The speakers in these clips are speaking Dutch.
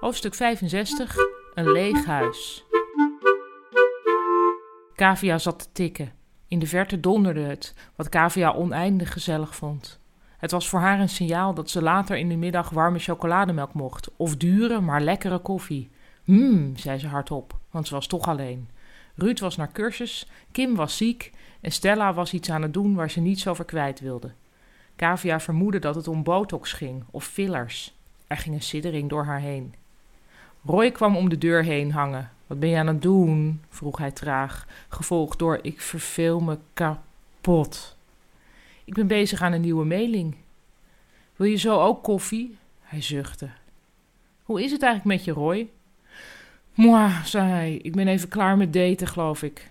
Hoofdstuk 65. Een leeg huis. Kavia zat te tikken. In de verte donderde het, wat Kavia oneindig gezellig vond. Het was voor haar een signaal dat ze later in de middag warme chocolademelk mocht, of dure, maar lekkere koffie. Hmm, zei ze hardop, want ze was toch alleen. Ruud was naar cursus, Kim was ziek en Stella was iets aan het doen waar ze niets over kwijt wilde. Kavia vermoedde dat het om botox ging of fillers. Er ging een siddering door haar heen. Roy kwam om de deur heen hangen. Wat ben je aan het doen? vroeg hij traag, gevolgd door ik verveel me kapot. Ik ben bezig aan een nieuwe mailing. Wil je zo ook koffie? Hij zuchtte. Hoe is het eigenlijk met je, Roy? Moi, zei hij, ik ben even klaar met daten, geloof ik.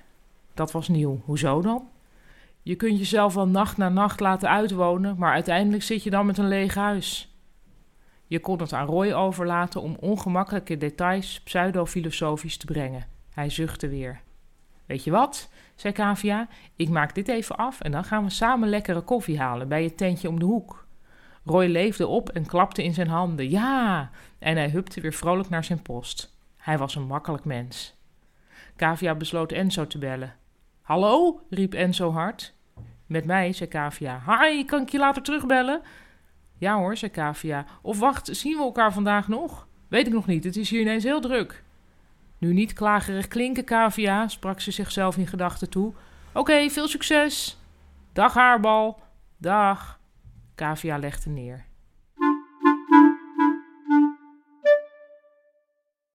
Dat was nieuw. Hoezo dan? Je kunt jezelf wel nacht na nacht laten uitwonen, maar uiteindelijk zit je dan met een leeg huis. Je kon het aan Roy overlaten om ongemakkelijke details pseudo-filosofisch te brengen. Hij zuchtte weer. Weet je wat, zei Kavia, ik maak dit even af en dan gaan we samen lekkere koffie halen bij het tentje om de hoek. Roy leefde op en klapte in zijn handen. Ja! En hij hupte weer vrolijk naar zijn post. Hij was een makkelijk mens. Kavia besloot Enzo te bellen. Hallo? riep Enzo hard. Met mij, zei Kavia. Hi, kan ik je later terugbellen? Ja hoor, zei Kavia. Of wacht, zien we elkaar vandaag nog? Weet ik nog niet, het is hier ineens heel druk. Nu niet klagerig klinken, Kavia, sprak ze zichzelf in gedachten toe. Oké, veel succes. Dag haarbal. Dag. Kavia legde neer.